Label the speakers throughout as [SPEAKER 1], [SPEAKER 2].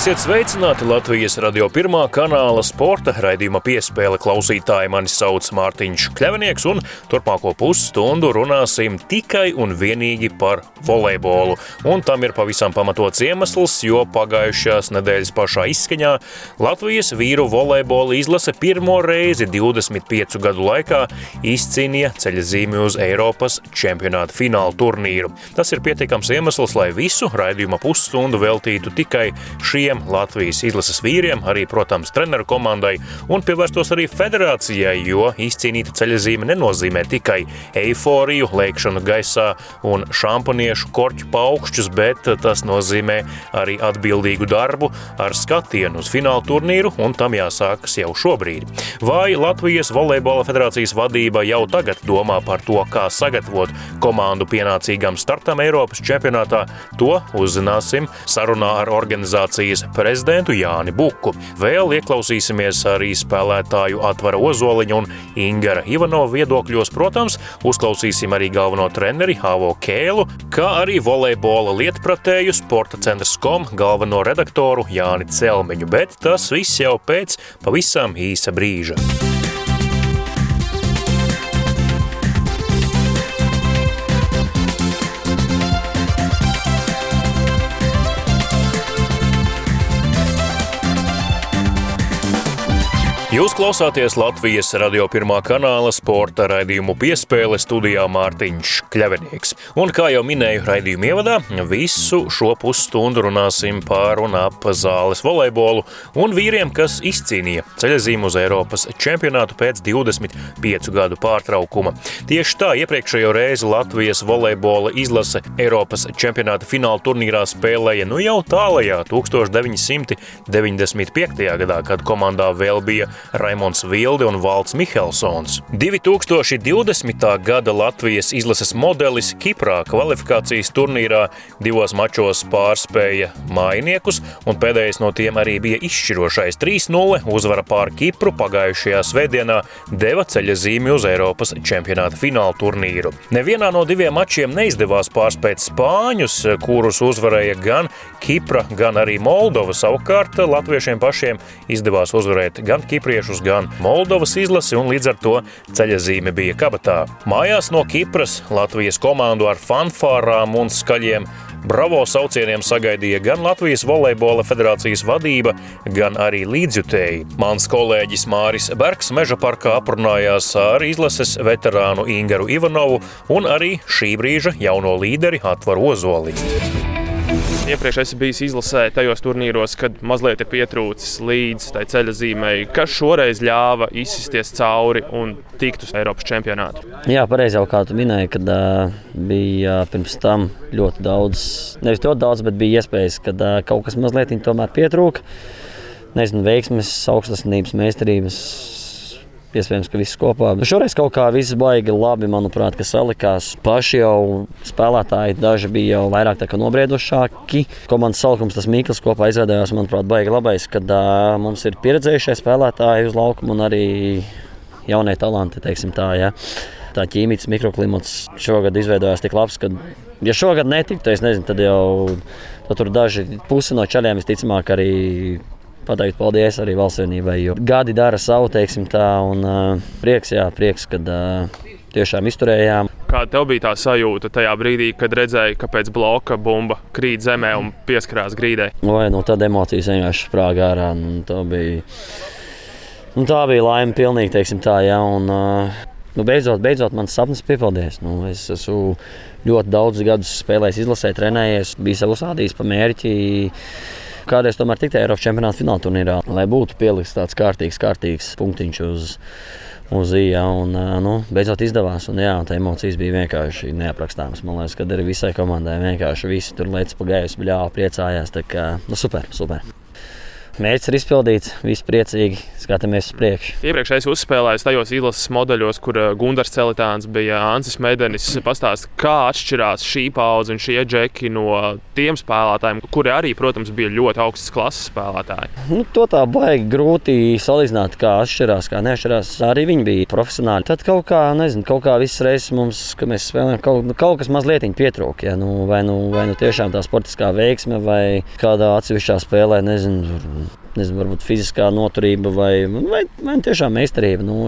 [SPEAKER 1] Esiet sveicināti Latvijas radio pirmā kanāla sporta raidījuma piespēle klausītāji. Mani sauc Mārtiņš Kļavinieks, un turpmāko pusstundu runāsim tikai un vienīgi par volejbolu. Un tam ir pavisam pamatots iemesls, jo pagājušās nedēļas pašā izskaņā Latvijas vīru volejbola izlase pirmo reizi 25 gadu laikā izcīnīja ceļzīmi uz Eiropas čempionāta fināla turnīru. Tas ir pietiekams iemesls, lai visu raidījuma pusstundu veltītu tikai šī šiem Latvijas izlases vīriem, arī, protams, treneru komandai un pievērstos arī federācijai, jo izcīnīta ceļazīme nenozīmē tikai eiforiju, lēkšanu gaisā un šampaniešu korķu paukšķus, bet tas nozīmē arī atbildīgu darbu ar skatienu uz fināla turnīru, un tam jāsākas jau šobrīd. Vai Latvijas volejbola federācijas vadība jau tagad domā par to, kā sagatavot komandu pienācīgam startam Eiropas čempionātā, to uzzināsim sarunā ar organizāciju Latvijas prezidentu Jāni Buku. Vēl ieklausīsimies arī spēlētāju Atvara Ozoliņa un Ingara Ivanova viedokļos, protams, uzklausīsim arī galveno treneri Havo Kēlu, kā arī volejbola lietpratēju sporta centrs kom galveno redaktoru Jāni Celmiņu, bet tas viss jau pēc pavisam īsa brīža. Jūs klausāties Latvijas radio pirmā kanāla sporta raidījumu piespēle studijā Mārtiņš Kļavinieks. Un kā jau minēju raidījumu ievadā, visu šo pusstundu runāsim par un ap zāles volejbolu un vīriem, kas izcīnīja ceļazīmu uz Eiropas čempionātu pēc 25 gadu pārtraukuma. Tieši tā iepriekšējo reizi Latvijas volejbola izlase Eiropas čempionāta fināla turnīrā spēlēja nu jau tālajā 1995. gadā, kad komandā vēl bija Raimons Vilde un Valts Mihelsons. 2020. gada Latvijas izlases modelis Kiprā kvalifikācijas turnīrā divos mačos pārspēja mājiniekus, un pēdējais no tiem arī bija izšķirošais 3-0 uzvara pār Kipru pagājušajā svētdienā deva ceļa zīmi uz Eiropas čempionāta fināla turnīru. Nevienā no diviem mačiem neizdevās pārspēt Spāņus, kurus uzvarēja gan Kipra, gan arī Moldova. Savukārt latviešiem pašiem izdevās uzvarēt gan Kipru, Kipriešus, gan Moldovas izlasi, un līdz ar to ceļazīme bija kabatā. Mājās no Kipras Latvijas komandu ar fanfārām un skaļiem Bravo saucieniem sagaidīja gan Latvijas volejbola federācijas vadība, gan arī līdzjutēji. Mans kolēģis Māris Bergs meža parkā aprunājās ar izlases veterānu Ingaru Ivanovu un arī šī brīža jauno līderi Atvaru Ozoliņu.
[SPEAKER 2] Iepriekš esmu bijis izlasē tajos turnīros, kad mazliet ir pietrūcis līdz tai ceļa zīmei. Kas šoreiz ļāva izsisties cauri un tikt uz Eiropas čempionātu?
[SPEAKER 3] Jā, pareizi jau kā tu minēji, kad uh, bija pirms tam ļoti daudz, nevis ļoti daudz, bet bija iespējas, kad uh, kaut kas mazliet tomēr pietrūka. Nezinu, veiksmes, augstasnības, meistarības Iespējams, ka viss kopā. Nu, šoreiz kaut kā viss baigi labi, manuprāt, ka salikās. Paši jau spēlētāji, daži bija jau vairāk nobriedušāki. Komandas salikums, tas Mikls kopā izveidojās, manuprāt, baigi labais, kad uh, mums ir pieredzējušie spēlētāji uz laukuma un arī jaunie talanti, teiksim tā. Ja. Tā ķīmijas mikroklimats šogad izveidojās tik labs, ka, ja šogad netiktu, nezinu, tad jau tad tur daži pusi no ceļiem visticamāk arī pateikt paldies arī valstsvienībai, jo gadi dara savu, teiksim tā, un uh, prieks, jā, prieks, kad uh, tiešām izturējām.
[SPEAKER 2] Kāda tev bija tā sajūta tajā brīdī, kad redzēji, ka pēc bloka bumba krīt zemē un pieskarās grīdai?
[SPEAKER 3] Vai nu tad emocijas vienkārši sprāga ārā. Tā bija, nu, tā bija laime pilnīgi, teiksim tā, jā, un, uh, Nu, beidzot, beidzot mans sapnis piepildījās. Nu, es esmu ļoti daudz gadus spēlējis, izlasē, trenējies, biju sev uzstādījis pa mērķi kādreiz tomēr tikt Eiropas čempionāta fināla turnīrā, lai būtu pielikts tāds kārtīgs, kārtīgs punktiņš uz. Uz īņa, un nu, beidzot izdevās. Un, jā, tā emocijas bija vienkārši neaprakstāmas. Man liekas, ka arī visai komandai vienkārši visi tur lietas pa gaisu, bļāva, priecājās. Tā kā nu, super, super. Mērķis ir izpildīts, visi priecīgi, skatāmies uz priekšu.
[SPEAKER 2] Iepriekšējais uzspēlējis tajos izlases modeļos, kur Gunārs Celitāns bija Ansis Medenis. Pastāst, kā atšķirās šī paudze un šie džeki no tiem spēlētājiem, kuri arī, protams, bija ļoti augstas klases spēlētāji.
[SPEAKER 3] Nu, to tā baigi grūti salīdzināt, kā atšķirās, kā neatšķirās. Arī viņi bija profesionāļi. Tad kaut kā, nezinu, kaut kā visas reizes mums, kad mēs spēlējam, kaut, nu, kaut kas mazliet pietrūka. Ja? Nu, vai, nu, vai nu tiešām tā sportiskā veiksme vai kādā atsevišķā spēlē, nezinu, nezinu varbūt fiziskā noturība vai, vai, vai tiešām meistarība. Nu,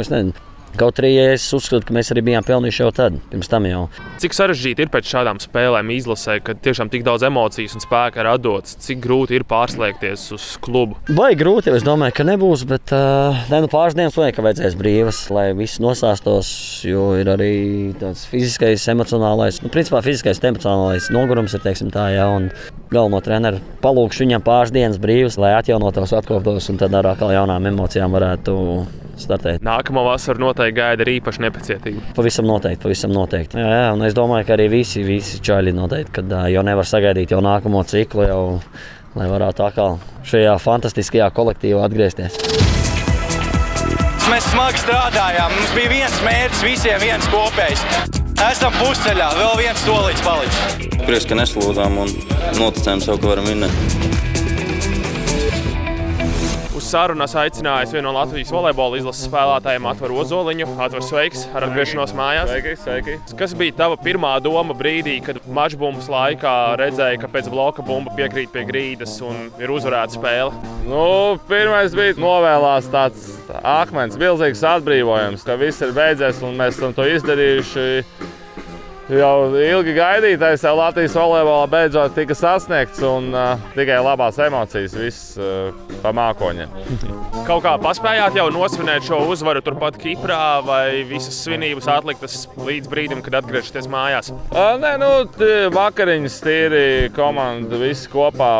[SPEAKER 3] Kaut arī es uzskatu, ka mēs arī bijām pelnījuši jau tad, pirms tam jau.
[SPEAKER 2] Cik sarežģīti ir pēc šādām spēlēm izlasē, kad tiešām tik daudz emociju un spēka radots, cik grūti ir pārslēgties uz klubu?
[SPEAKER 3] Vai grūti, es domāju, ka nebūs, bet uh, ne, nu, pāris dienas ka vajadzēs brīvas, lai viss nosāstos, jo ir arī tāds fiziskais, emocionālais, nu, principā fiziskais, emocionālais nogurums ir, teiksim tā, jā, un galveno treneru palūkšu viņam pāris dienas brīvas, lai atjaunotos, atkoptos un tad ar atkal jaunām emocijām varētu startēt.
[SPEAKER 2] Nākamā vasara noteikti gaida ar īpašu nepacietību.
[SPEAKER 3] Pavisam noteikti, pavisam noteikti. Jā, jā, un es domāju, ka arī visi, visi čaļi noteikti, kad jau nevar sagaidīt jau nākamo ciklu, jau, lai varētu atkal šajā fantastiskajā kolektīvā atgriezties.
[SPEAKER 4] Mēs smagi strādājām. Mums bija viens mērķis, visiem viens kopējs. Esam pusceļā, vēl viens solīts palicis.
[SPEAKER 5] Prieks, ka neslūdzām un noticējām sev, ka varam vinnēt
[SPEAKER 2] sarunas aicinājis vienu no Latvijas volejbola izlases spēlētājiem, Atvaru Ozoliņu. Atvaru sveiks ar atgriešanos mājās.
[SPEAKER 6] Sveiki, sveiki.
[SPEAKER 2] Kas bija tava pirmā doma brīdī, kad mačbumbas laikā redzēji, ka pēc bloka bumba piekrīt pie grīdas un ir uzvarēta spēle?
[SPEAKER 6] Nu, pirmais bija novēlās tāds akmens, milzīgs atbrīvojums, ka viss ir beidzies un mēs esam to izdarījuši jau ilgi gaidītais Latvijas volejbolā beidzot tika sasniegts un uh, tikai labās emocijas, viss uh, pa mākoņiem.
[SPEAKER 2] Kaut kā paspējāt jau nosvinēt šo uzvaru turpat Kiprā, vai visas svinības atliktas līdz brīdim, kad atgriežaties mājās?
[SPEAKER 6] Uh, nē, nu, vakariņas tīri komanda, visi kopā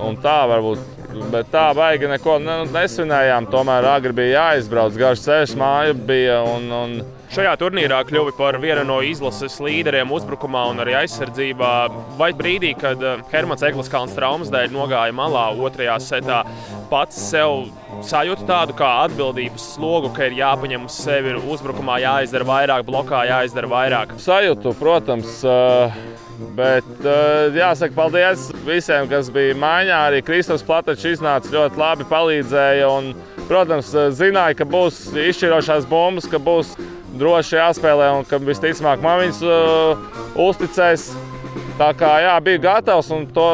[SPEAKER 6] un tā varbūt. Bet tā baigi neko nesvinējām. Tomēr agri bija jāizbrauc, garš ceļš, māja bija. Un, un,
[SPEAKER 2] Šajā turnīrā kļuvi par vienu no izlases līderiem uzbrukumā un arī aizsardzībā. Vai brīdī, kad eh, Hermans Eglis Kalns traumas dēļ nogāja malā otrajā setā, pats sev sajūta tādu kā atbildības slogu, ka ir jāpaņem uz sevi uzbrukumā, jāizdara vairāk, blokā jāizdara vairāk?
[SPEAKER 6] Sajūtu, protams. Uh... Bet uh, jāsaka paldies visiem, kas bija maiņā. Arī Kristofers Platačs iznāca ļoti labi, palīdzēja. Un, protams, zināja, ka būs izšķirošās bumbas, ka būs droši jāspēlē un ka visticamāk man viņas uh, uzticēs. Tā kā jā, bija gatavs un to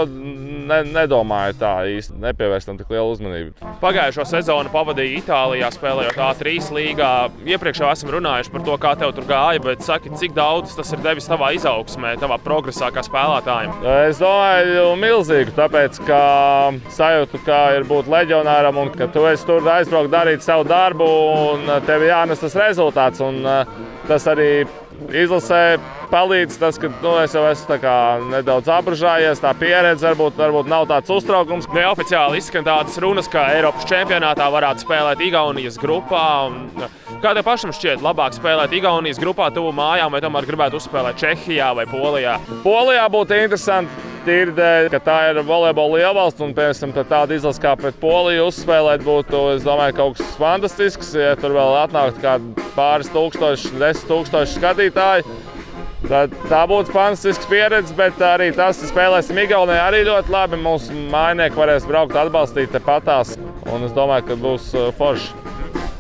[SPEAKER 6] ne, nedomāju tā īsti, nepievērst tam tik lielu uzmanību.
[SPEAKER 2] Pagājušo sezonu pavadīju Itālijā, spēlējot A3 līgā. Iepriekš jau esam runājuši par to, kā tev tur gāja, bet saki, cik daudz tas ir devis tavā izaugsmē, tavā progresā kā spēlētājam?
[SPEAKER 6] Es domāju, milzīgu, tāpēc, ka sajūtu, ka ir būt leģionāram un ka tu esi tur aizbraukt darīt savu darbu un tev jānes tas rezultāts. Un, tas arī izlasē palīdz tas, ka nu, es jau esmu nedaudz apgrūžājies. Tā pieredze varbūt, varbūt nav tāds uztraukums.
[SPEAKER 2] Neoficiāli izskan tādas runas, ka Eiropas čempionātā varētu spēlēt Igaunijas grupā. Kā tev pašam šķiet, labāk spēlēt Igaunijas grupā, tuvu mājām, vai tomēr gribētu uzspēlēt Čehijā vai Polijā?
[SPEAKER 6] Polijā būtu interesanti. Tīri dēļ, ka tā ir volejbola lielvalsts, un piemēram, tāda izlase kā pret Poliju uzspēlēt būtu, es domāju, kaut kas fantastisks. Ja tur vēl atnāktu kādi pāris tūkstoši, desmit tūkstoši skatītāji, Tad tā būtu fantastisks pieredze, bet arī tas, ka spēlēsim Igaunijā, arī ļoti labi. Mūsu mājnieki varēs braukt, atbalstīt tepatās. Un es domāju, ka būs uh, forši.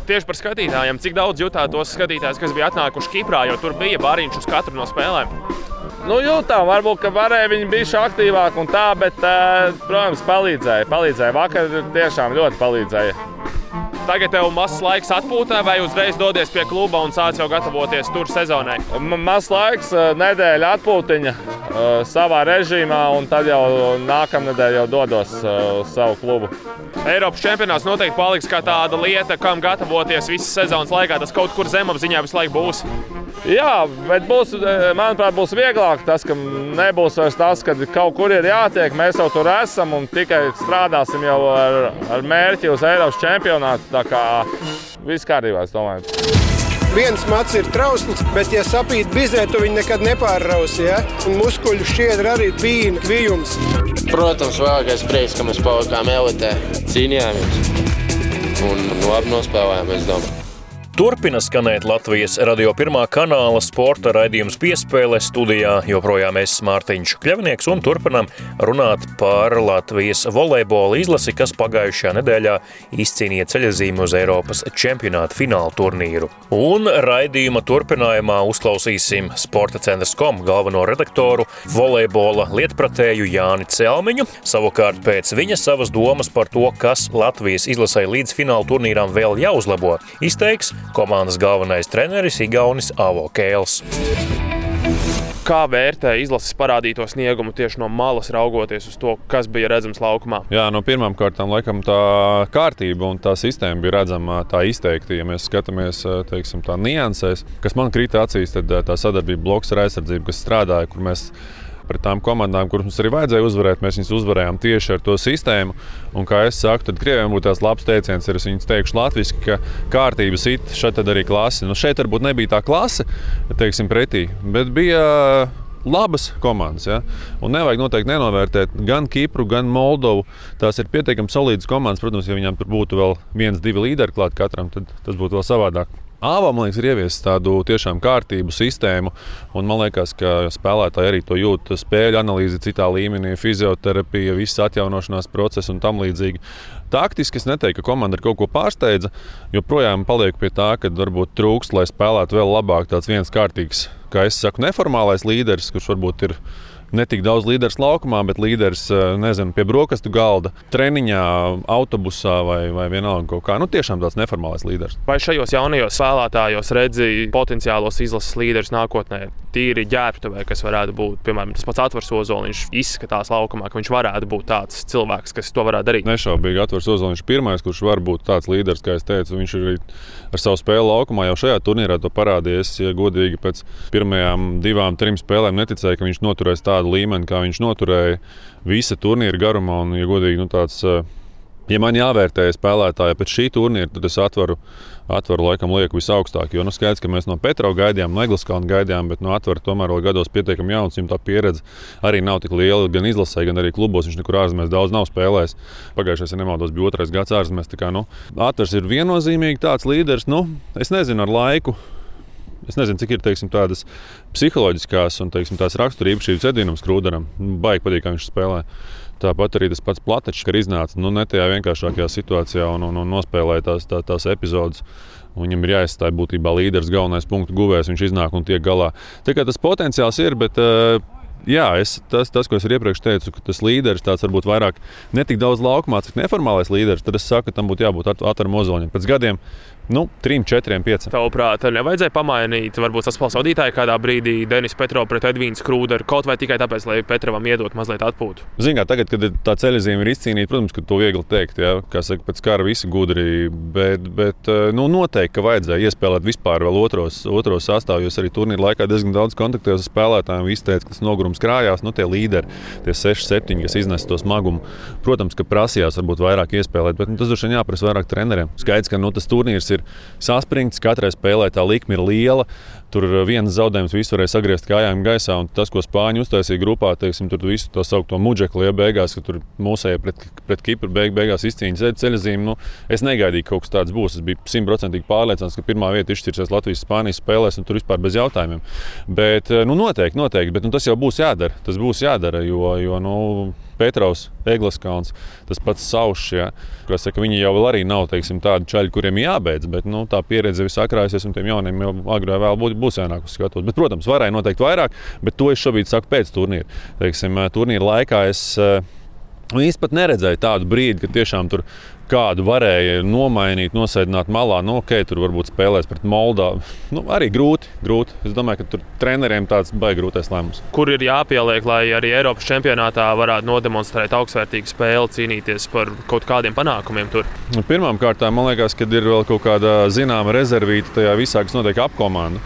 [SPEAKER 2] Tieši par skatītājiem, cik daudz jutāt tos skatītājus, kas bija atnākuši Kiprā, jo tur bija bariņš uz katru no spēlēm.
[SPEAKER 6] Nu, jūtām, varbūt, ka varēja viņi būt aktīvāki un tā, bet, uh, protams, palīdzēja. palīdzēja. Vakar tiešām ļoti palīdzēja.
[SPEAKER 2] Tagad tev mazs laiks atpūtai, vai uzreiz dodies pie kluba un sāc jau gatavoties tur sezonai?
[SPEAKER 6] Mazs laiks, nedēļa atpūtiņa eh, savā režīmā, un tad jau nākamā nedēļa jau dodos eh, uz savu klubu.
[SPEAKER 2] Eiropas čempionāts noteikti paliks kā tāda lieta, kam gatavoties visas sezonas laikā. Tas kaut kur zemapziņā visu laiku būs.
[SPEAKER 6] Jā, bet būs, manuprāt, būs vieglāk tas, ka nebūs vairs tas, ka kaut kur ir jātiek. Mēs jau tur esam un tikai strādāsim jau ar, ar mērķi uz Eiropas čempionātu. Tā kā viss kārtībā, es domāju.
[SPEAKER 7] Viens mats ir trausls, bet, ja sapīt bizē, tu viņu nekad nepārrausi. Ja? Un muskuļu šķiedra arī bija kvijums.
[SPEAKER 8] Protams, vēlākais prieks, ka mēs palikām elitē, cīnījāmies un labi nospēlējām, es domāju.
[SPEAKER 1] Turpina skanēt Latvijas radio pirmā kanāla sporta raidījums piespēle studijā. Joprojām es Mārtiņš Kļavnieks un turpinam runāt par Latvijas volejbola izlasi, kas pagājušajā nedēļā izcīnīja ceļazīmu uz Eiropas čempionāta fināla turnīru. Un raidījuma turpinājumā uzklausīsim Sporta centrs kom galveno redaktoru volejbola lietpratēju Jāni Celmiņu. Savukārt pēc viņa savas domas par to, kas Latvijas izlasē līdz fināla turnīram vēl jāuzlabo, izteiks komandas galvenais treneris Igaunis Avo Kēls.
[SPEAKER 2] Kā vērtē izlases parādīto sniegumu tieši no malas, raugoties uz to, kas bija redzams laukumā?
[SPEAKER 9] Jā, no pirmām kārtām, laikam, tā kārtība un tā sistēma bija redzama tā izteikti. Ja mēs skatāmies teiksim, tā niansēs, kas man krīt acīs, tad tā sadarbība bloks ar aizsardzību, kas strādāja, kur mēs pret tām komandām, kuras mums arī vajadzēja uzvarēt. Mēs viņus uzvarējām tieši ar to sistēmu. Un, kā es saku, tad Krievijam būtu tās labs teiciens, ir es viņus teikšu latviešu, ka kārtība sit, šeit arī klase. Nu, šeit varbūt nebija tā klase, teiksim, pretī, bet bija labas komandas. Ja? Un nevajag noteikti nenovērtēt gan Kipru, gan Moldovu. Tās ir pietiekami solīdas komandas. Protams, ja viņām tur būtu vēl viens, divi līderi klāt katram, tad tas būtu vēl savādāk. Āvā, man liekas, ir ieviesis tādu tiešām kārtību sistēmu, un man liekas, ka spēlētāji arī to jūt. Spēļu analīze citā līmenī, fizioterapija, visas atjaunošanās procesi un tam līdzīgi. Taktiski es neteiktu, ka komanda ir kaut ko pārsteidza. Joprojām paliek pie tā, ka varbūt trūkst, lai spēlētu vēl labāk tāds viens kārtīgs, kā es saku, neformālais līderis, kurš varbūt ir ne tik daudz līderis laukumā, bet līderis nezinu, pie brokastu galda, treniņā, autobusā vai, vai vienalga kaut kā. Nu, tiešām tāds neformāls līderis.
[SPEAKER 2] Vai šajos jaunajos spēlētājos redzēja potenciālos izlases līderus nākotnē? Tīri ģērbtuvē, kas varētu būt, piemēram, tas pats Atvars Ozoliņš izskatās laukumā, ka viņš varētu būt tāds cilvēks, kas to varētu darīt.
[SPEAKER 9] Nešaubīgi Atvars Ozoliņš ir pirmais, kurš var būt tāds līderis, kā es teicu. Viņš ir ar savu spēli laukumā jau šajā turnīrā to parādījies. Ja godīgi pēc pirmajām divām, trim spēlēm neticēja, ka viņš noturēs tādu līmeni, kā viņš noturēja visa turnīra garumā. Un, ja godīgi, nu, tāds, ja man jāvērtē spēlētāji pēc šī turnīra, tad es atveru, atveru laikam lieku visaugstāk. Jo nu, skaidrs, ka mēs no Petra gaidījām, no Egliskalna gaidījām, bet no atveru tomēr vēl gados pietiekami jauns. Viņam tā pieredze arī nav tik liela gan izlasē, gan arī klubos. Viņš nekur ārzemēs daudz nav spēlējis. Pagājušais, ja nemaldos, bija otrais gads ārzemēs. Kā, nu, Atvers ir viennozīmīgi tāds līderis. Nu, es nezinu, ar laiku Es nezinu, cik ir teiksim, tādas psiholoģiskās un teiksim, raksturības šīs Edīnam Skrūderam. Baigi patīk, kā viņš spēlē. Tāpat arī tas pats Platačs, kad iznāca nu, ne tajā vienkāršākajā situācijā un, un, un nospēlēja tās, tā, tās epizodes. Viņam ir jāizstāj būtībā līderis, galvenais punktu guvējs. Viņš iznāk un tiek galā. Tā kā tas potenciāls ir, bet uh, Jā, es, tas, tas, ko es iepriekš teicu, ka tas līderis tāds varbūt vairāk ne tik daudz laukumā, cik neformālais līderis, tad es saku, ka tam būtu jābūt Atvaram Ozoliņam. Pēc gadiem Nu, 3, 4, 5.
[SPEAKER 2] Tavuprāt, nevajadzēja pamainīt, varbūt saspēles vadītāju kādā brīdī Denis Petro pret Edvīnu Skrūderu, kaut vai tikai tāpēc, lai Petrovam iedot mazliet atpūtu.
[SPEAKER 9] Zinām, tagad, kad tā ceļzīme ir izcīnīta, protams, ka to viegli teikt, ja, kā saka, pēc kara visi gudri, bet, bet nu, noteikti, ka vajadzēja iespēlēt vispār vēl otros, otros sastāvos. Arī turnīra laikā diezgan daudz kontaktēju ar spēlētājiem. Visi teica, ka tas nogurums krājās, nu, tie līderi, tie 6, 7, kas iznesa to smagumu. Protams, ka prasījās varbūt vairāk iespēlēt, bet nu, tas droši vien jāprasa vairāk treneriem. Skaidrs, ka nu, tas turnīrs ir saspringts, katrai spēlē tā likme ir liela. Tur viens zaudējums visu varēja sagriezt kājām gaisā, un tas, ko Spāņi uztaisīja grupā, teiksim, tur visu to saukto muģekli, ja beigās, ka tur mūsēji pret, pret Kipru beig, beigās izcīņas ceļzīme. Nu, es negaidīju, ka kaut kas tāds būs. Es biju simtprocentīgi pārliecināts, ka pirmā vieta izšķirsies Latvijas-Spānijas spēlēs, un tur vispār bez jautājumiem. Bet, nu, noteikti, noteikti, bet nu, tas jau būs jādara. Tas būs jādara, jo, jo nu, Petrovs, Egliskalns, tas pats Saušs. Ja, saka, viņi jau arī nav teiksim, tādi čaļi, kuriem jābeidz, bet nu, tā pieredze ir sakrājusies, un tiem jauniem jau agrāk vai vēlāk būs jānāk uz skatuves. Bet, protams, varēja noteikti vairāk, bet to es šobrīd saku pēc turnīra. Teiksim, turnīra laikā es īstenībā pat neredzēju tādu brīdi, kad tiešām tur kādu varēja nomainīt, nosēdināt malā. Nu, ok, tur varbūt spēlēs pret Moldavu. Nu, arī grūti, grūti. Es domāju, ka tur treneriem tāds baigs grūtais lēmums.
[SPEAKER 2] Kur ir jāpieliek, lai arī Eiropas čempionātā varētu nodemonstrēt augstvērtīgu spēli, cīnīties par kaut kādiem panākumiem tur?
[SPEAKER 9] Nu, Pirmkārt, man liekas, ka ir vēl kaut kāda zināma rezervīta tajā visā, kas notiek ap komandu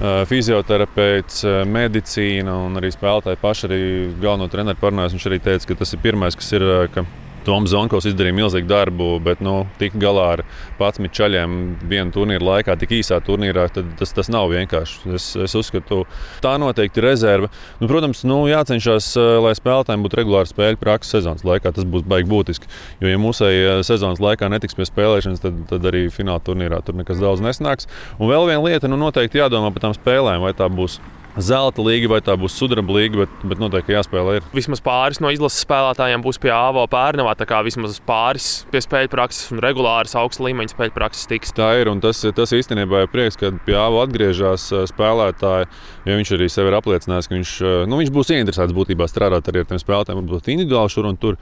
[SPEAKER 9] fizioterapeits, medicīna un arī spēlētāji paši arī galveno treneru parunājās. Viņš arī teica, ka tas ir pirmais, kas ir. Ka Toms Zonkovs izdarīja milzīgu darbu, bet nu, tika galā ar 11 čaļiem vienu turnīru laikā, tik īsā turnīrā. Tas, tas nav vienkārši. Es, es uzskatu, tā noteikti ir rezerve. Nu, protams, nu, jācenšas, lai spēlētājiem būtu regulāra spēļu praksa sezonas laikā. Tas būs baigi būtiski. Jo, ja mūsēji sezonas laikā netiks pie spēlēšanas, tad, tad arī fināla turnīrā tur nekas daudz nesnāks. Un vēl viena lieta, nu, noteikti jādomā par tām spēlēm, vai tā būs zelta līga vai tā būs sudraba līga, bet, bet noteikti jāspēlē. Ir.
[SPEAKER 2] Vismaz pāris no izlases spēlētājiem būs pie AVO pērnavā, tā kā vismaz pāris pie spēļu prakses un regulāras augsta līmeņa spēļu prakses tiks.
[SPEAKER 9] Tā ir, un tas, tas īstenībā ir prieks, ka pie AVO atgriežas spēlētāji, jo viņš arī sev ir apliecinājis, ka viņš, nu, viņš būs ieinteresēts būtībā strādāt arī ar tiem spēlētājiem, varbūt individuāli šur un tur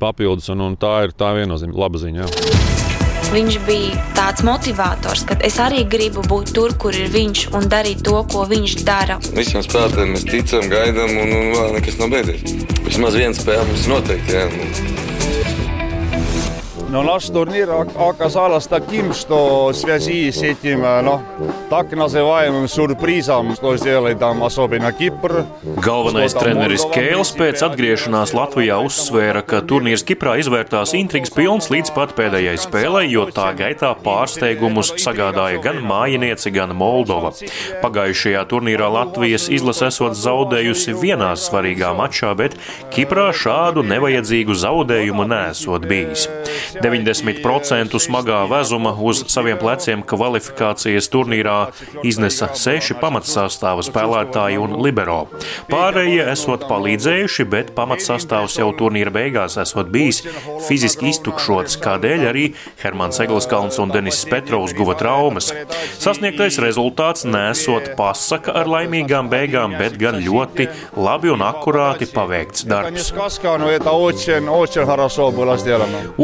[SPEAKER 9] papildus, un, un tā ir tā viennozīmīga laba ziņa. Jā.
[SPEAKER 10] Viņš bija tāds motivators, ka es arī gribu būt tur, kur ir viņš un darīt to, ko viņš dara.
[SPEAKER 11] Visiem spēlētājiem mēs ticam, gaidām, un, un vēl nekas nav beidzies. Vismaz viena spēle mums noteikti. Jā.
[SPEAKER 12] Но наш турнир оказалось таким, что в связи с этим, ну, так называемым сюрпризом, что сделали там особенно Кипр.
[SPEAKER 1] Galvenais treneris Kēls pēc atgriešanās Latvijā uzsvēra, ka turnīrs Kiprā izvērtās intrigas pilns līdz pat pēdējai spēlei, jo tā gaitā pārsteigumus sagādāja gan mājinieci, gan Moldova. Pagājušajā turnīrā Latvijas izlase esot zaudējusi vienā svarīgā mačā, bet Kiprā šādu nevajadzīgu zaudējumu nesot bijis. 90% smagā vezuma uz saviem pleciem kvalifikācijas turnīrā iznesa seši pamatsastāva spēlētāji un libero. Pārējie esot palīdzējuši, bet pamatsastāvs jau turnīra beigās esot bijis fiziski iztukšots, kādēļ arī Hermans Egliskalns un Denis Petrovs guva traumas. Sasniegtais rezultāts nesot pasaka ar laimīgām beigām, bet gan ļoti labi un akurāti paveikts darbs.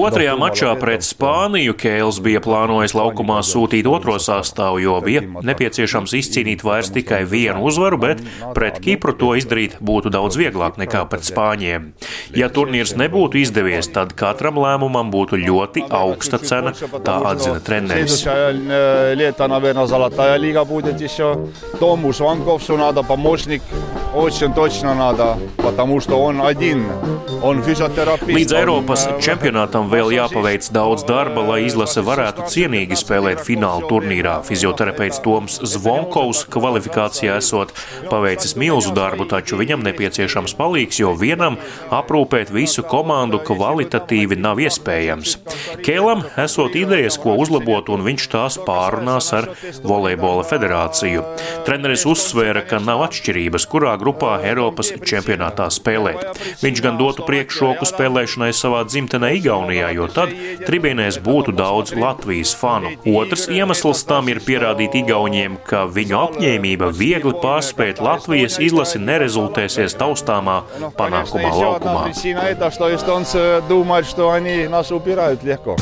[SPEAKER 1] Otrajā mačā pret Spāniju Kēls bija plānojis laukumā sūtīt otro sastāvu, jo bija nepieciešams izcīnīt vairs tikai vienu uzvaru, bet pret Kipru to izdarīt būtu daudz vieglāk nekā pret Spāņiem. Ja turnīrs nebūtu izdevies, tad katram lēmumam būtu ļoti augsta cena, tā atzina treneris.
[SPEAKER 12] Тому Шванковцу надо помощник очень точно надо, потому что он один. Он физиотерапевт.
[SPEAKER 1] Līdz Eiropas čempionātam vēl jāpaveic daudz darba, lai izlase varētu cienīgi spēlēt fināla turnīrā. Fizioterapeits Toms Zvonkovs kvalifikācijā esot paveicis milzu darbu, taču viņam nepieciešams palīgs, jo vienam aprūpēt visu komandu kvalitatīvi nav iespējams. Kēlam esot idejas, ko uzlabot, un viņš tās pārunās ar volejbola federāciju. Treneris uzsvēra, ka nav atšķirības, kurā grupā Eiropas čempionātā spēlēt. Viņš gan dotu priekšroku spēlēšanai savā dzimtenē Igaunijā, jo tad tribīnēs būtu daudz Latvijas fanu. Otrs iemesls tam ir pierādīt Igauniem, ka viņu apņēmība viegli pārspēt Latvijas izlasi nerezultēsies taustāmā panākumā laukumā.
[SPEAKER 12] Domāju, ka viņi mūs upirāju lieko.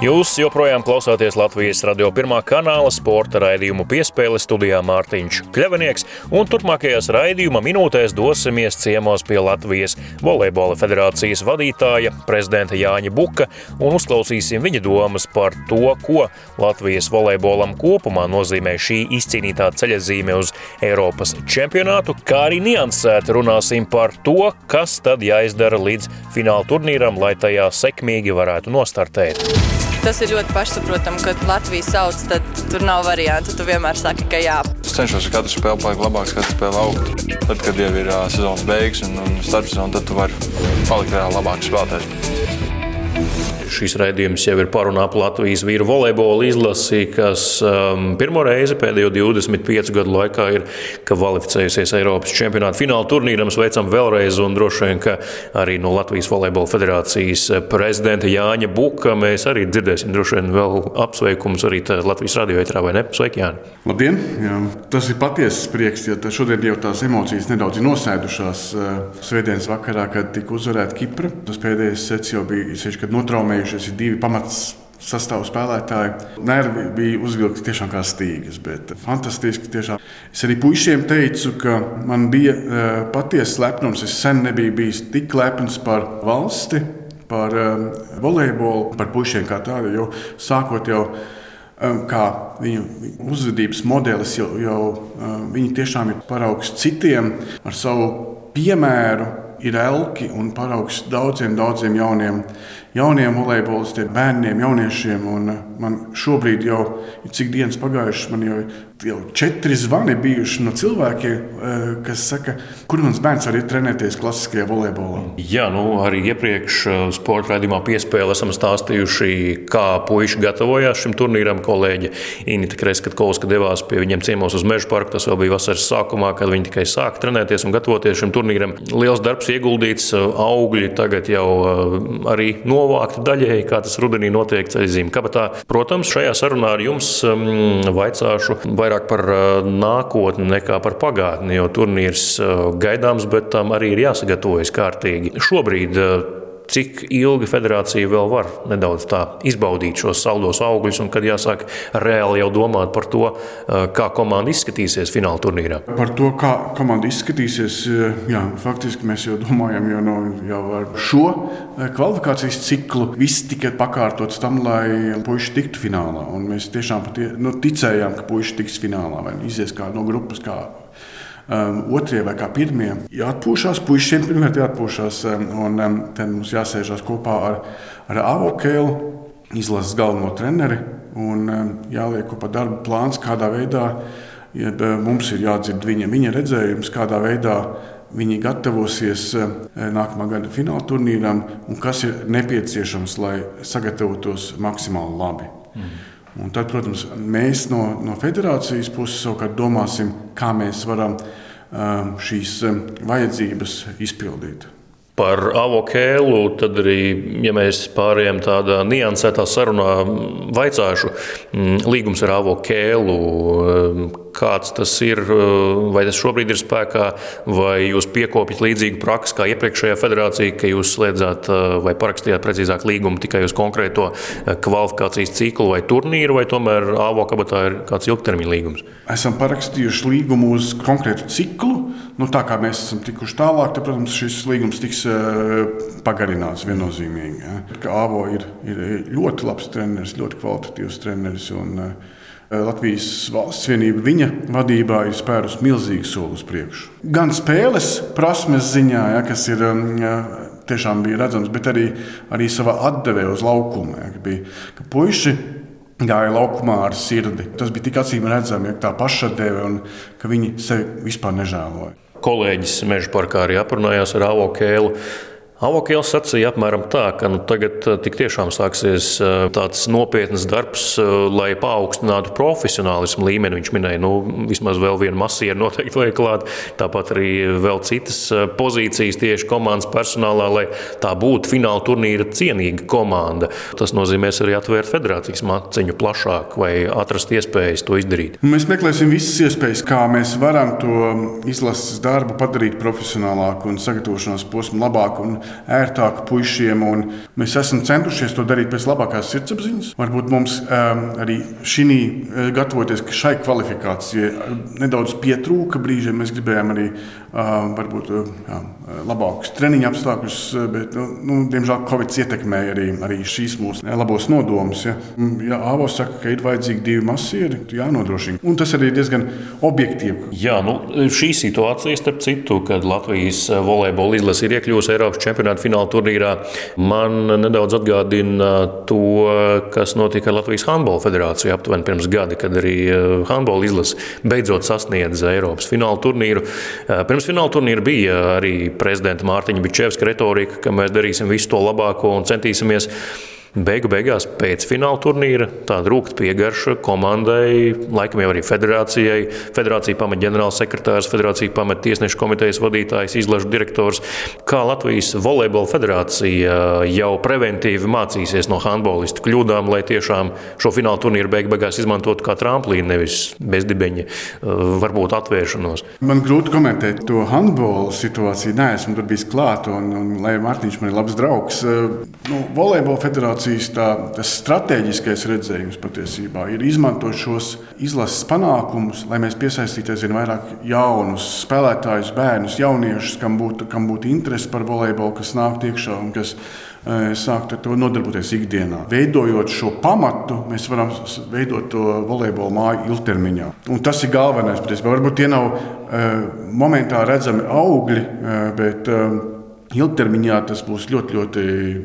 [SPEAKER 1] Jūs joprojām klausāties Latvijas radio pirmā kanāla sporta raidījumu piespēle studijā Mārtiņš Kļavinieks, un turpmākajās raidījuma minūtēs dosimies ciemos pie Latvijas volejbola federācijas vadītāja, prezidenta Jāņa Buka, un uzklausīsim viņa domas par to, ko Latvijas volejbolam kopumā nozīmē šī izcīnītā ceļazīme uz Eiropas čempionātu, kā arī niansēti runāsim par to, kas tad jāizdara līdz fināla turnīram, lai tajā sekmīgi varētu nostartēt.
[SPEAKER 13] Tas ir ļoti pašsaprotami, kad Latvija sauc, tad tur nav variantu. Tu vienmēr saki, ka jā.
[SPEAKER 11] Es cenšos ar katru spēli palikt labāks, katru spēli augt. Tad, kad jau ir uh, sezonas beigas un, un starpsezona, tad tu vari palikt vēl labāks spēlētājs.
[SPEAKER 1] Šis raidījums jau ir parunā par Latvijas vīru volejbola izlasi, kas um, pirmo reizi pēdējo 25 gadu laikā ir kvalificējusies Eiropas čempionāta fināla turnīram. Sveicam vēlreiz, un droši vien, ka arī no Latvijas volejbola federācijas prezidenta Jāņa Buka mēs arī dzirdēsim droši vien vēl apsveikumus arī Latvijas radio etrā, vai ne? Sveiki, Jāni!
[SPEAKER 14] Labdien! Jā, tas ir patiesas prieks, ja šodien jau tās emocijas nedaudz ir nosēdušās. Svētdienas vakarā, kad tika uzvarēta Kipra, tas pēdējais sets jau bija 6 gadu noformējušies ir divi pamats sastāvā spēlētāji. Nervi bija uzvilkti tiešām kā stīgas, bet fantastiski. Tiešām. Es arī puišiem teicu, ka man bija uh, patiesa lepnums. Es sen nebiju bijis tik lepns par valsti, par um, volejbolu, par pušiem kā tādu, jo sākot jau um, kā viņu uzvedības modelis, jau, jau um, viņi tiešām ir paraugs citiem ar savu piemēru. Ir elki un paraugs daudziem, daudziem jauniem, jauniem volejbolistiem, bērniem, jauniešiem. Un man šobrīd jau ir cik dienas pagājušas, man jau jau četri zvani bijuši no cilvēkiem, eh, kas saka, kur mans bērns var trenēties klasiskajā volejbolā.
[SPEAKER 1] Jā, nu, arī iepriekš eh, sporta raidījumā piespēlē esam stāstījuši, kā puiši gatavojās šim turnīram. Kolēģi Inita Kreskavska devās pie viņiem ciemos uz Meža parku. Tas vēl bija vasaras sākumā, kad viņi tikai sāka trenēties un gatavoties šim turnīram. Liels darbs ieguldīts, eh, augļi tagad jau arī novākti daļēji, kā tas rudenī notiek ceļzīmē kabatā. Protams, šajā sarunā ar jums um, vaicāšu, vai vairāk par nākotni nekā par pagātni, jo turnīrs gaidāms, bet tam arī ir jāsagatavojas kārtīgi. Šobrīd cik ilgi federācija vēl var nedaudz tā izbaudīt šos saldos augļus, un kad jāsāk reāli jau domāt par to, kā komanda izskatīsies fināla turnīrā.
[SPEAKER 14] Par to, kā komanda izskatīsies, jā, faktiski mēs jau domājam jau, no, jau ar šo kvalifikācijas ciklu. Viss tika pakārtots tam, lai puiši tiktu finālā. Un mēs tiešām patie, nu, ticējām, ka puiši tiks finālā vai izies kā no grupas. Kā um, otrie vai kā pirmie. Jāatpūšas, puišiem pirmkārt jāatpūšas, um, un um, tad mums jāsēžas kopā ar, ar Avokēlu, izlases galveno treneri, un um, jāliek kopā darba plāns, kādā veidā ja, mums ir jādzird viņa, viņa redzējums, kādā veidā viņi gatavosies nākamā gada fināla turnīram un kas ir nepieciešams, lai sagatavotos maksimāli labi. Mm. Un tad, protams, mēs no, no federācijas puses savukārt domāsim, kā mēs varam um, šīs um, vajadzības izpildīt.
[SPEAKER 1] Par avokēlu, tad arī, ja mēs pārējām tādā niansētā sarunā, vaicāšu, mm, līgums ar avokēlu, kāds tas ir, vai tas šobrīd ir spēkā, vai jūs piekopjat līdzīgu praksi kā iepriekšējā federācija, ka jūs slēdzāt vai parakstījāt precīzāk līgumu tikai uz konkrēto kvalifikācijas ciklu vai turnīru, vai tomēr AVO kabatā ir kāds ilgtermiņa līgums?
[SPEAKER 14] Esam parakstījuši līgumu uz konkrētu ciklu. Nu, tā kā mēs esam tikuši tālāk, tad, protams, šis līgums tiks pagarināts viennozīmīgi. Ja. AVO ir, ir ļoti labs treneris, ļoti kvalitatīvs treneris. Un, Eh, Latvijas valsts vienība viņa vadībā ir spērus milzīgu soli uz priekšu. Gan spēles prasmes ziņā, ja, kas ir um, ja, tiešām bija redzams, bet arī, arī savā atdevē uz laukumu. Ja, ka bija, ka puiši gāja laukumā ar sirdi. Tas bija tik acīm redzami, ja tā pašadeve un ka viņi sevi vispār nežēloja.
[SPEAKER 1] Kolēģis Meža parkā arī aprunājās ar Avo Kēlu. Avokēls sacīja apmēram tā, ka nu, tagad eh, tik tiešām sāksies eh, tāds nopietns darbs, eh, lai paaugstinātu profesionālismu līmeni. Viņš minēja, nu, vismaz vēl vienu masieru noteikti vajag klāt, tāpat arī vēl citas pozīcijas tieši komandas personālā, lai tā būtu fināla turnīra cienīga komanda. Tas nozīmēs arī atvērt federācijas maciņu plašāk vai atrast iespējas to izdarīt.
[SPEAKER 14] Mēs meklēsim visas iespējas, kā mēs varam to izlases darbu padarīt profesionālāku un sagatavošanās posmu labāku ērtāku puišiem. Mēs esam centušies to darīt pēc labākās sirdsapziņas. Varbūt mums um, arī šī eh, gatavoties šai kvalifikācijai nedaudz pietrūka brīžiem. Mēs gribējām arī varbūt, jā, labākus treniņu apstākļus, bet, nu, nu, diemžēl, Covid ietekmēja arī, arī šīs mūsu labos nodomus. Ja, ja Avo saka, ka ir vajadzīgi divi masieri, jānodrošina. Un tas arī ir diezgan objektīvi.
[SPEAKER 1] Jā, nu, šī situācija, starp citu, kad Latvijas volejbola izlase ir iekļuvusi Eiropas čempionāta fināla turnīrā man nedaudz atgādina to, kas notika Latvijas Handbola federāciju aptuveni pirms gada, kad arī handbola izlase beidzot sasniedza Eiropas fināla turnīru. Eh, pirms fināla turnīra bija arī prezidenta Mārtiņa Bičevska retorika, ka mēs darīsim visu to labāko un centīsimies Beigu beigās pēc fināla turnīra tāda rūkta piegarša komandai, laikam jau arī federācijai. Federācija pamet ģenerālsekretārs, federācija pamet tiesnešu komitejas vadītājs, izlašu direktors. Kā Latvijas volejbola federācija jau preventīvi mācīsies no handbolistu kļūdām, lai tiešām šo fināla turnīru beigu beigās izmantotu kā tramplīnu, nevis bezdibeņa, varbūt atvēršanos.
[SPEAKER 14] Man grūti komentēt to handbola situāciju. Nē, esmu tur bijis klāt, un, un Lai Mārtiņš man ir labs draugs. Nu, volejbola federācija federācijas tā, strateģiskais redzējums patiesībā ir izmantot šos izlases panākumus, lai mēs piesaistītu aizvien vairāk jaunus spēlētājus, bērnus, jauniešus, kam būtu, kam būtu interese par volejbolu, kas nāk iekšā un kas sākt ar to nodarboties ikdienā. Veidojot šo pamatu, mēs varam veidot to volejbola māju ilgtermiņā. Un tas ir galvenais. Varbūt tie nav momentā redzami augļi, bet Ilgtermiņā tas būs ļoti, ļoti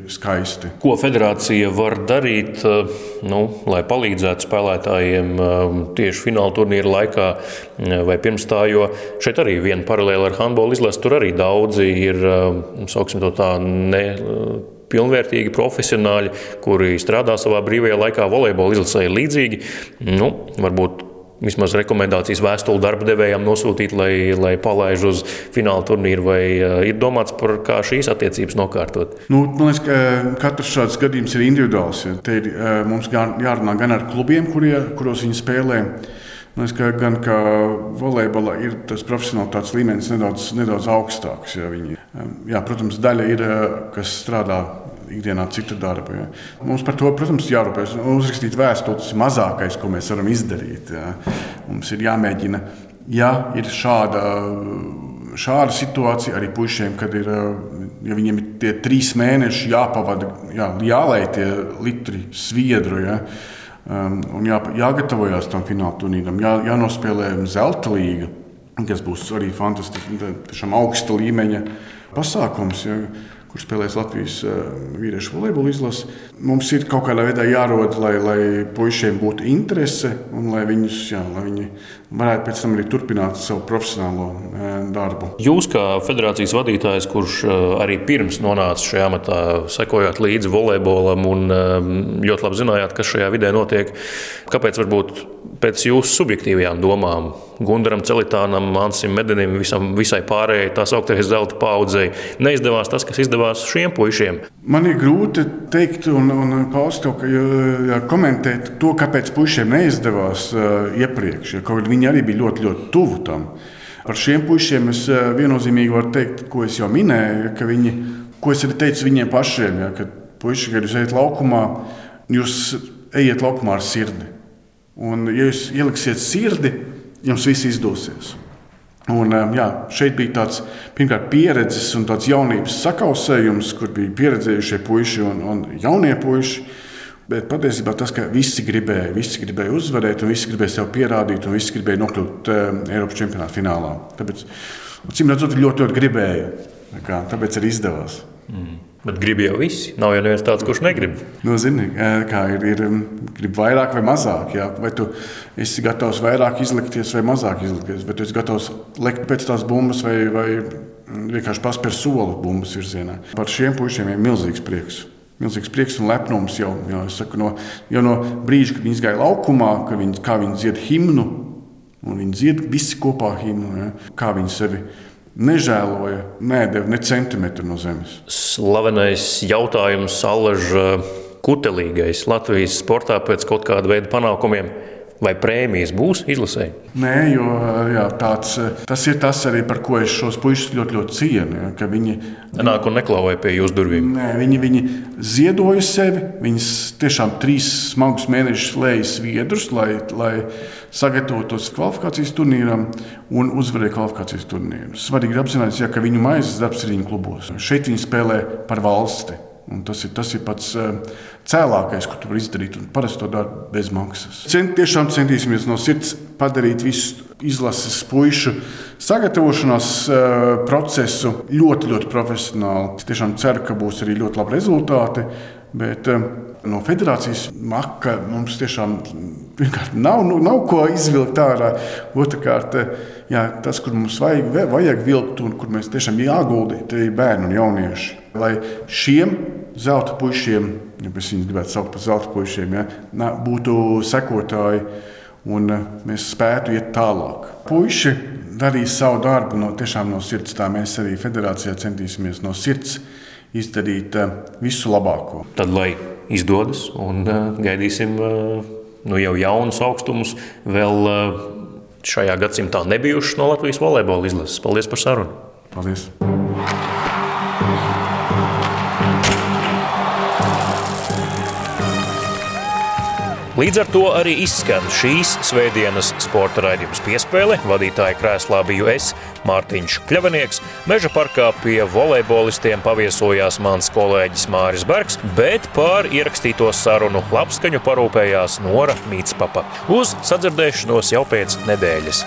[SPEAKER 14] skaisti.
[SPEAKER 1] Ko federācija var darīt, eh, nu, lai palīdzētu spēlētājiem eh, tieši fināla turnīra laikā eh, vai pirms tā? Jo šeit arī viena paralēla ar handbolu izlasi. Tur arī daudzi ir, sauksim to tā, ne pilnvērtīgi profesionāļi, kuri strādā savā brīvajā laikā. Volejbola izlasē līdzīgi. Nu, varbūt vismaz rekomendācijas vēstuli darba devējām nosūtīt, lai, lai palaiž uz fināla turnīru, vai uh, ir domāts par kā šīs attiecības nokārtot?
[SPEAKER 14] Nu, man liekas, ka eh, katrs šāds gadījums ir individuāls. Ja. Te ir uh, mums jārunā gan ar klubiem, kurie, kuros viņi spēlē. Liekas, ka gan kā volejbolā ir tas profesionālitātes līmenis nedaudz, nedaudz augstāks. Ja viņi, jā, protams, daļa ir, kas strādā ikdienā citu darbu. Ja. Mums par to, protams, jārūpējas. Uzrakstīt vēstuli tas ir mazākais, ko mēs varam izdarīt. Ja. Mums ir jāmēģina, ja ir šāda, šāda situācija arī puišiem, kad ir, ja viņiem ir tie trīs mēneši jāpavada, jā, jālai tie litri sviedru. Ja. Um, un jā, jāgatavojas tam fināla turnīram, jā, jānospēlē zelta līga, kas būs arī fantastisks, tiešām augsta līmeņa pasākums. Ja kur spēlēs Latvijas eh, vīriešu volejbola izlase. Mums ir kaut kādā veidā jārod, lai, lai puišiem būtu interese un lai, viņus, jā, lai viņi varētu pēc tam arī turpināt savu profesionālo eh, darbu.
[SPEAKER 1] Jūs, kā federācijas vadītājs, kurš eh, arī pirms nonāca šajā amatā, sekojāt līdzi volejbolam un ļoti labi zinājāt, kas šajā vidē notiek, kāpēc varbūt pēc jūsu subjektīvajām domām Gundaram Celitānam, Mansim Medenim, visam, visai pārējai tā sauktajai zelta paudzei neizdevās tas, kas izdevās šiem puišiem?
[SPEAKER 14] Man ir grūti teikt un, un paust kaut kā komentēt to, kāpēc puišiem neizdevās uh, iepriekš, ja kaut viņi arī bija ļoti, ļoti tuvu tam. Par šiem puišiem es uh, viennozīmīgi varu teikt, ko es jau minēju, ka viņi, ko es arī teicu viņiem pašiem, ja, ka puiši, kad jūs ejat laukumā, jūs ejiet laukumā ar sirdi. Un, ja jūs ieliksiet sirdi, jums viss izdosies. Un, um, jā, šeit bija tāds pirmkārt pieredzes un tāds jaunības sakausējums, kur bija pieredzējušie puiši un, un jaunie puiši. Bet patiesībā tas, ka visi gribēja, visi gribēja uzvarēt, un visi gribēja sev pierādīt, un visi gribēja nokļūt um, Eiropas čempionāta finālā. Tāpēc, cīm redzot, ļoti, ļoti gribēja. Tāpēc arī izdevās.
[SPEAKER 1] Mm. Bet grib jau visi. Nav jau neviens tāds, kurš negrib.
[SPEAKER 14] Nu, zini, kā ir, ir grib vairāk vai mazāk. Jā. Vai tu esi gatavs vairāk izlikties vai mazāk izlikties? Vai tu esi gatavs lekt pēc tās bumbas vai, vai vienkārši paspērt soli bumbas virzienā? Par šiem puišiem ir milzīgs prieks. Milzīgs prieks un lepnums jau, jau, saku, no, jau no brīža, kad viņi gāja laukumā, kad viņi, viņi dzied himnu, un viņi dzied visi kopā himnu, ja, kā viņi sevi nežēloja, nedēļa ne centimetru no zemes.
[SPEAKER 1] Slavenais jautājums, Alaža kutelīgais Latvijas sportā pēc kaut kāda veida panākumiem. Vai prēmijas būs izlasē?
[SPEAKER 14] Nē, jo jā, tāds, tas ir tas arī, par ko es šos puikas ļoti, ļoti cienu. Ja, viņi
[SPEAKER 1] nāk un neklauvēja pie jūsu durvīm.
[SPEAKER 14] Nē, viņi, viņi ziedoja sevi. Viņi tiešām trīs smagus mēnešus lēja sviedrus, lai, lai sagatavotos kvalifikācijas turnīram un uzvarēja kvalifikācijas turnīru. Svarīgi ir apzināties, ja, ka viņu maizes darbs ir viņu klubos. Šeit viņi spēlē par valsti. Un tas ir, tas ir pats uh, cēlākais, ko tu vari izdarīt. Parasti to dara bez maksas. Cent, tiešām centīsimies no sirds padarīt visu izlases pušu sagatavošanās uh, procesu ļoti, ļoti profesionāli. Es tiešām ceru, ka būs arī ļoti labi rezultāti. Bet, uh, No federācijas maka mums tiešām nav, nu, nav ko izvilkt ārā. Otrakārt, jā, tas, kur mums vajag, vajag vilkt un kur mēs tiešām jāgulda, ir bērni un jaunieši. Lai šiem zelta puišiem, ja mēs viņus gribētu saukt par zelta puišiem, ja, būtu sekotāji un mēs spētu iet tālāk. Puisi darīs savu darbu no, no sirds. Tā mēs arī federācijā centīsimies no sirds izdarīt visu labāko.
[SPEAKER 1] Tad, lai izdodas un gaidīsim nu, jau jaunus augstumus, vēl šajā gadsimtā nebijušas no Latvijas volejbola izlases. Paldies par sarunu!
[SPEAKER 14] Paldies!
[SPEAKER 1] Līdz ar to arī izskan šīs svētdienas sporta raidījums piespēle. Vadītāja krēslā biju es, Mārtiņš Kļavinieks. Meža parkā pie volejbolistiem paviesojās mans kolēģis Māris Bergs, bet par ierakstīto sarunu labskaņu parūpējās Nora Mītspapa. Uz sadzirdēšanos jau pēc nedēļas.